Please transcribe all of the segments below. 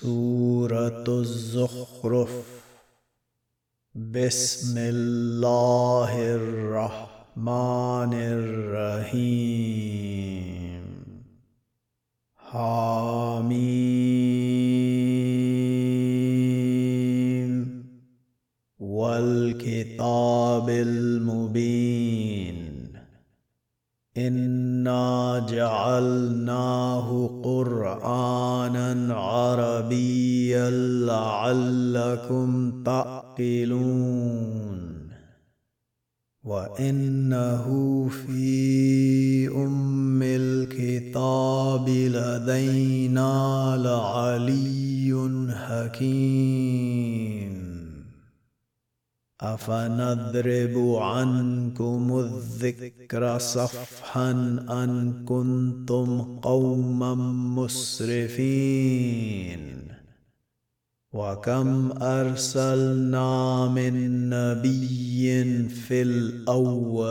سورة الزخرف. بسم الله الرحمن الرحيم. حميم والكتاب المبين. إنا جعلناه قرآنا عربيا لعلكم تعقلون وإنه في أم الكتاب لدينا لعلي حكيم أفنضرب عنكم الذكر صفحا أن كنتم قوما مسرفين. وكم أرسلنا من نبي في الأولين.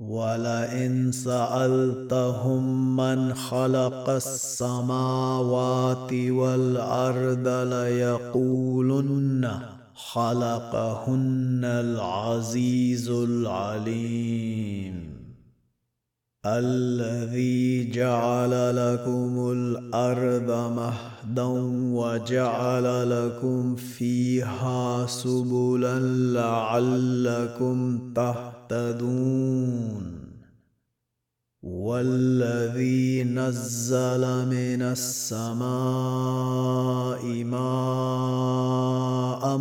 ولئن سألتهم من خلق السماوات والأرض ليقولن خلقهن العزيز العليم. الذي جعل لكم الأرض مهدا وجعل لكم فيها سبلا لعلكم تهتدون. والذي نزل من السماء ماء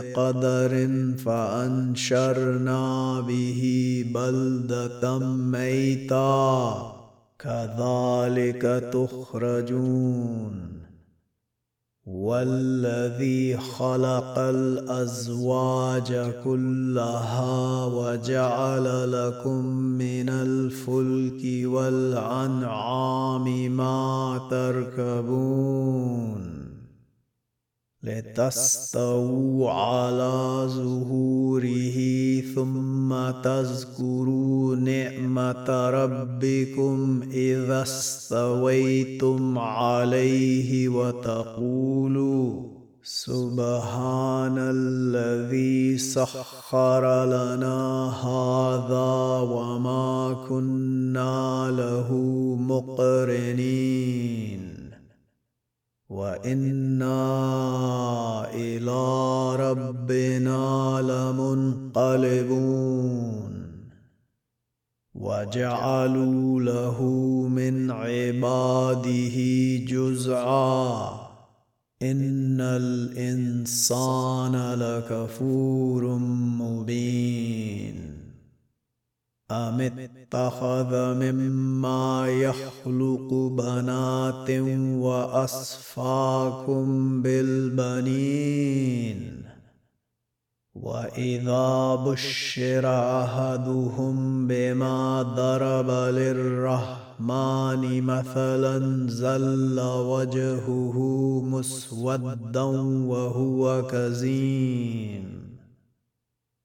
بقدر فأنشرنا به بلدة ميتا. كذلك تخرجون. والذي خلق الأزواج كلها وجعل لكم من الفلك والأنعام ما تركبون. لتستووا على ظهوره ثم تذكروا نعمة ربكم إذا استويتم عليه وتقولوا سبحان الذي سخر لنا هذا وما كنا له مقرنين. وإنا إلى ربنا لمنقلبون. وجعلوا له من عباده جزعا. إن الإنسان لكفور مبين. أم اتخذ مما يخلق بنات وأصفاكم بالبنين وإذا بشر أحدهم بما ضرب للرحمن مثلا زل وجهه مسودا وهو كزيم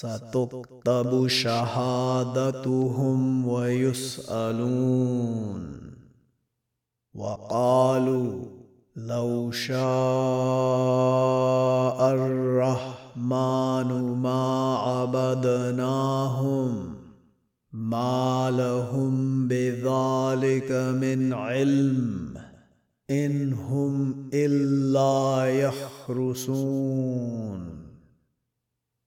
ستكتب شهادتهم ويسألون. وقالوا لو شاء الرحمن ما عبدناهم ما لهم بذلك من علم إن هم إلا يخرسون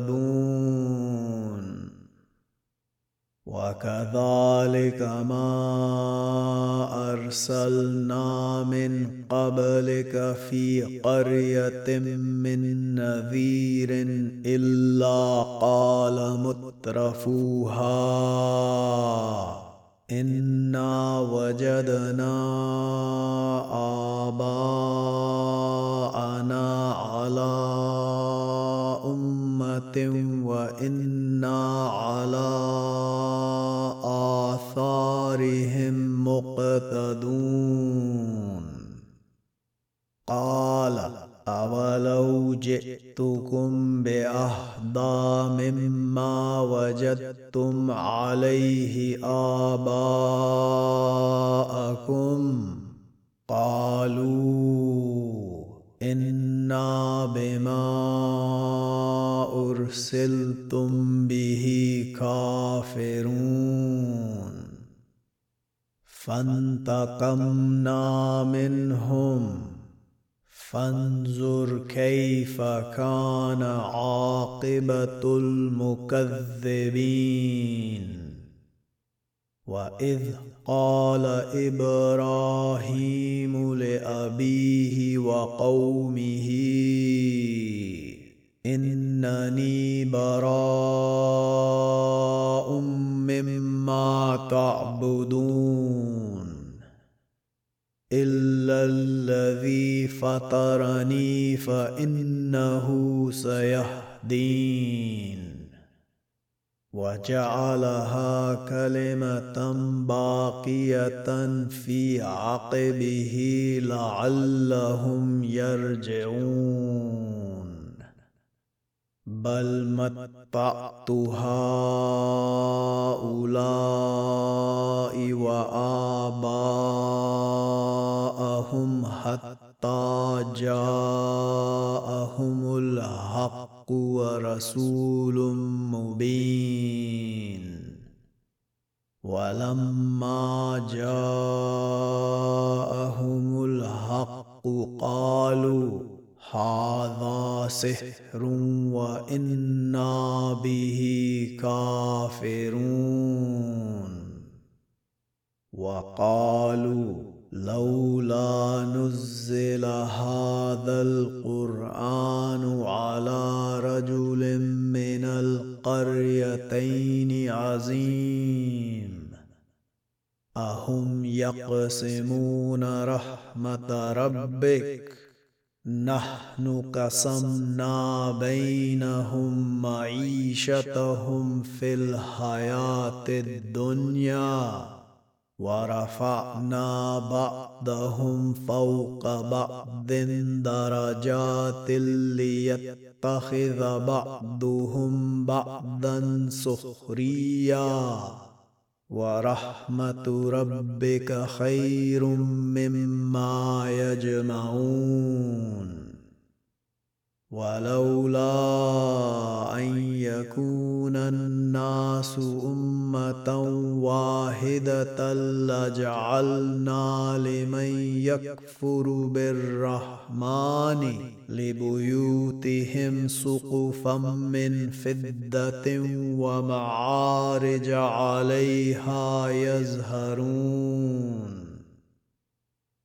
مهتدون وكذلك ما أرسلنا من قبلك في قرية من نذير إلا قال مترفوها. إنا وجدنا آباءنا على وإنا على آثارهم مقتدون. قال أولو جئتكم بأهدى مما وجدتم عليه آباءكم فانتقمنا منهم. فانظر كيف كان عاقبة المكذبين. وإذ قال إبراهيم لأبيه وقومه إنني براء مما تعبدون. إلا الذي فطرني فإنه سيهدين. وجعلها كلمة باقية في عقبه لعلهم يرجعون. بل متعت هؤلاء وآباءهم حتى جاءهم الحق ورسول مبين. ولما جاءهم الحق قالوا هذا سحر وإنا به كافرون. وقالوا لولا نزل هذا القرآن على رجل من القريتين عظيم. أهم يقسمون رحمة ربك نحن قسمنا بينهم معيشتهم في الحياة الدنيا ورفعنا بعضهم فوق بعض درجات ليتخذ بعضهم بعضا سخريا. ورحمة ربك خير مما يجمعون. ولولا أن يكون الناس أمة واحدة لجعلنا لمن يكفر بالرحمن لبيوتهم سقفا من فده ومعارج عليها يزهرون.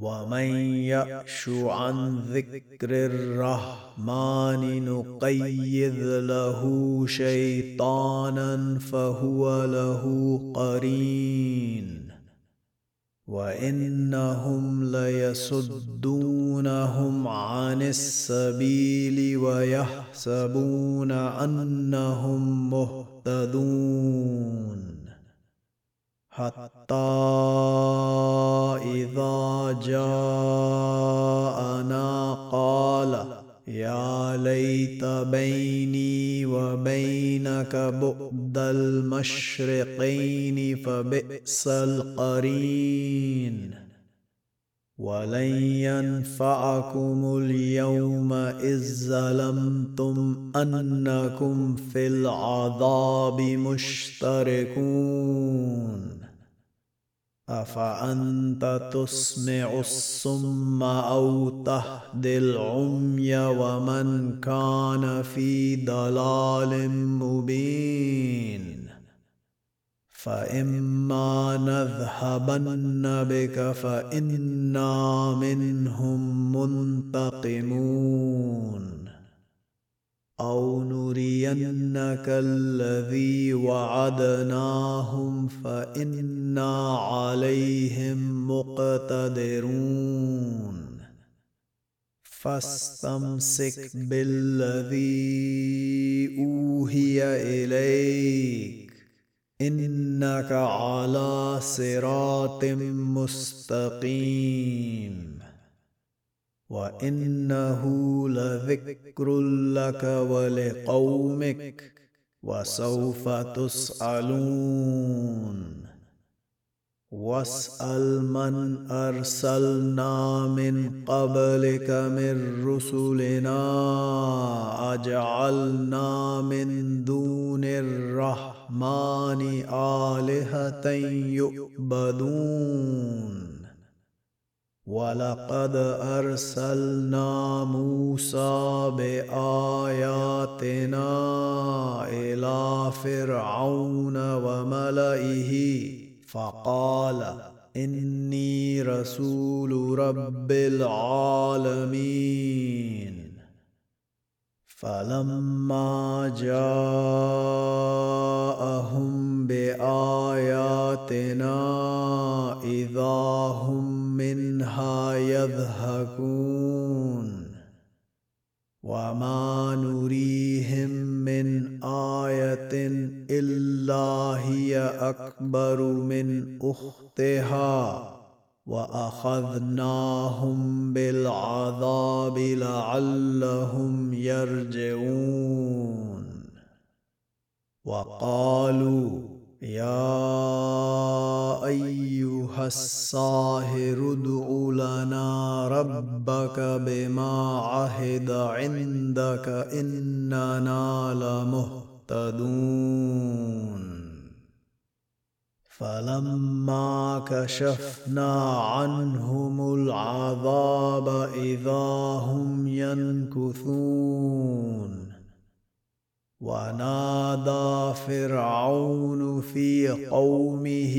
ومن يعش عن ذكر الرحمن نقيض له شيطانا فهو له قرين وانهم ليصدونهم عن السبيل ويحسبون انهم مهتدون حتى إذا جاءنا قال يا ليت بيني وبينك بعد المشرقين فبئس القرين. ولن ينفعكم اليوم إذ ظلمتم أنكم في العذاب مشتركون. أفأنت تسمع الصم أو تهدي العمي ومن كان في ضلال مبين؟ فإما نذهبن بك فإنا منهم منتقمون. أو نرينك الذي وعدناهم فإنا عليهم مقتدرون. فاستمسك بالذي أوهي إليك. إنك على صراط مستقيم. وانه لذكر لك ولقومك وسوف تسالون واسال من ارسلنا من قبلك من رسلنا اجعلنا من دون الرحمن الهه يؤبدون ولقد أرسلنا موسى بآياتنا إلى فرعون وملئه فقال إني رسول رب العالمين. فلما جاءهم بآياتنا إذا هم منها يضحكون وما نريهم من آية إلا هي أكبر من أختها وأخذناهم بالعذاب لعلهم يرجعون. وقالوا يا أيها الساهر ادع لنا ربك بما عهد عندك إننا لمهتدون. فلما كشفنا عنهم العذاب إذا هم ينكثون. ونادى فرعون في قومه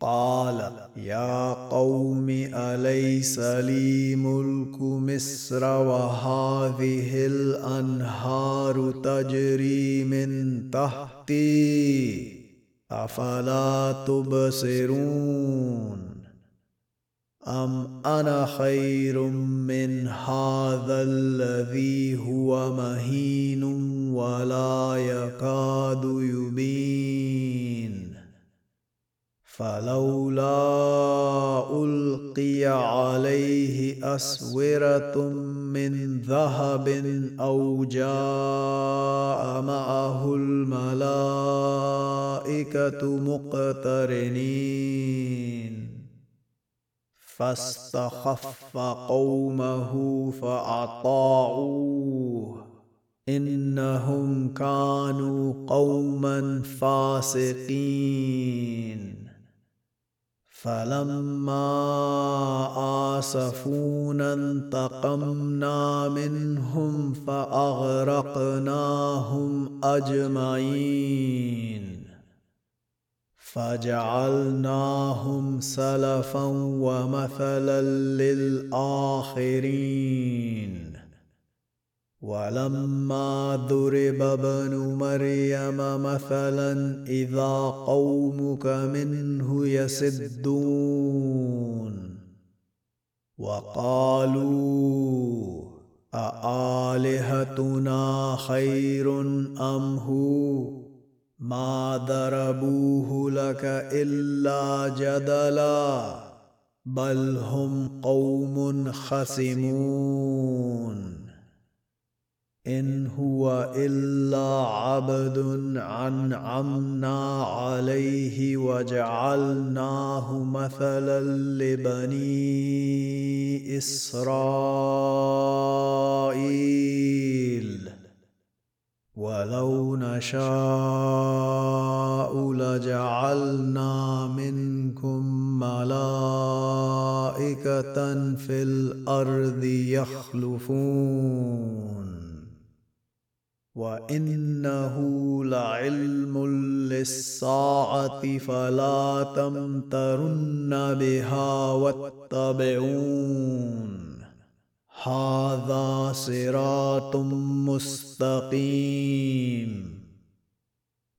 قال يا قوم أليس لي ملك مصر وهذه الأنهار تجري من تحتي؟ أفلا تبصرون؟ أم أنا خير من هذا الذي هو مهين ولا يكاد يبين؟ فلولا ألقي عليه أسورة من ذهب أو جاء معه الملائكة مقترنين. فاستخف قومه فأطاعوه. إنهم كانوا قوما فاسقين. فلما آسفونا انتقمنا منهم فأغرقناهم أجمعين. فجعلناهم سلفا ومثلا للآخرين. ولما ضرب ابن مريم مثلا إذا قومك منه يسدون. وقالوا أآلهتنا خير أم هو؟ ما ضربوه لك إلا جدلا بل هم قوم خصمون. إن هو إلا عبد انعمنا عليه وجعلناه مثلا لبني إسرائيل. ولو نشاء لجعلنا منكم ملائكة في الأرض يخلفون. وانه لعلم للساعه فلا تمترن بها واتبعون هذا صراط مستقيم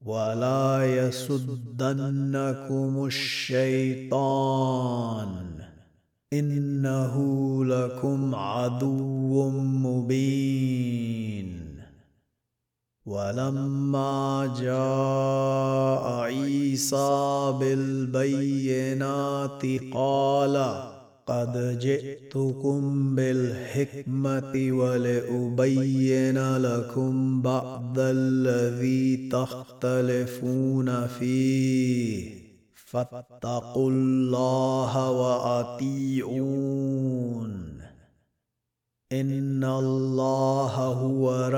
ولا يسدنكم الشيطان انه لكم عدو مبين ولما جاء عيسى بالبينات قال قد جئتكم بالحكمة ولأبين لكم بعض الذي تختلفون فيه. فاتقوا الله وأطيعون. إن الله هو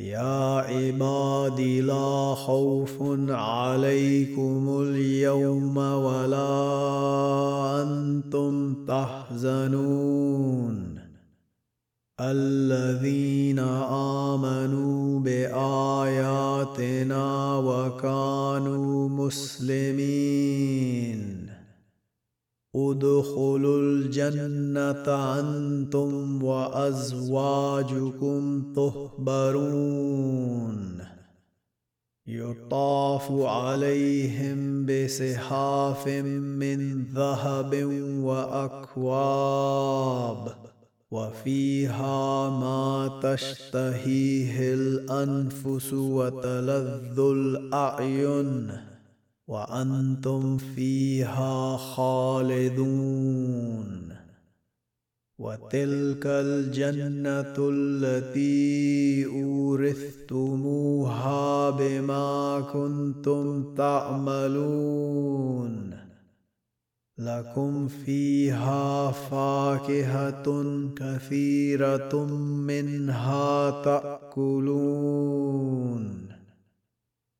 يا عباد لا خوف عليكم اليوم ولا أنتم تحزنون. الذين آمنوا بآياتنا وكانوا مسلمين. ادخلوا الجنة أنتم وأزواجكم تهبرون يطاف عليهم بسحاف من ذهب وأكواب وفيها ما تشتهيه الأنفس وتلذ الأعين. وأنتم فيها خالدون. وتلك الجنة التي أورثتموها بما كنتم تعملون. لكم فيها فاكهة كثيرة منها تأكلون.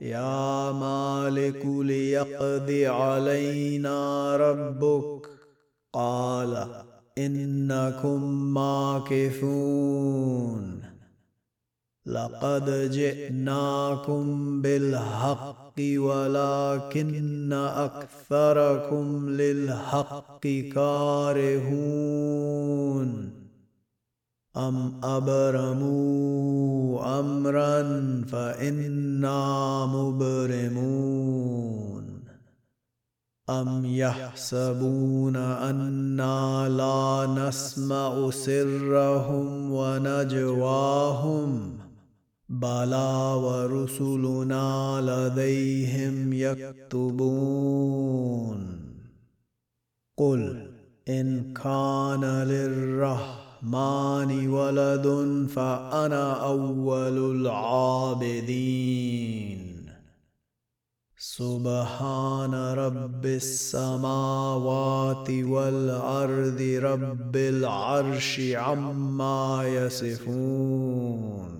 يا مالك ليقض علينا ربك. قال إنكم ماكثون. لقد جئناكم بالحق ولكن أكثركم للحق كارهون. أم أبرموا أمرا فإنا مبرمون أم يحسبون أنا لا نسمع سرهم ونجواهم بلى ورسلنا لديهم يكتبون قل إن كان للرحمن الرحمن ولد فأنا أول العابدين. سبحان رب السماوات والأرض رب العرش عما يصفون.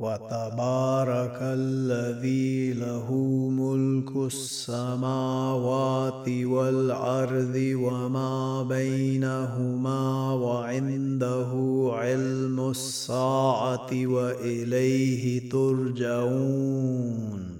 وتبارك الذي له ملك السماوات والأرض وما بينهما وعنده علم الساعة وإليه ترجعون.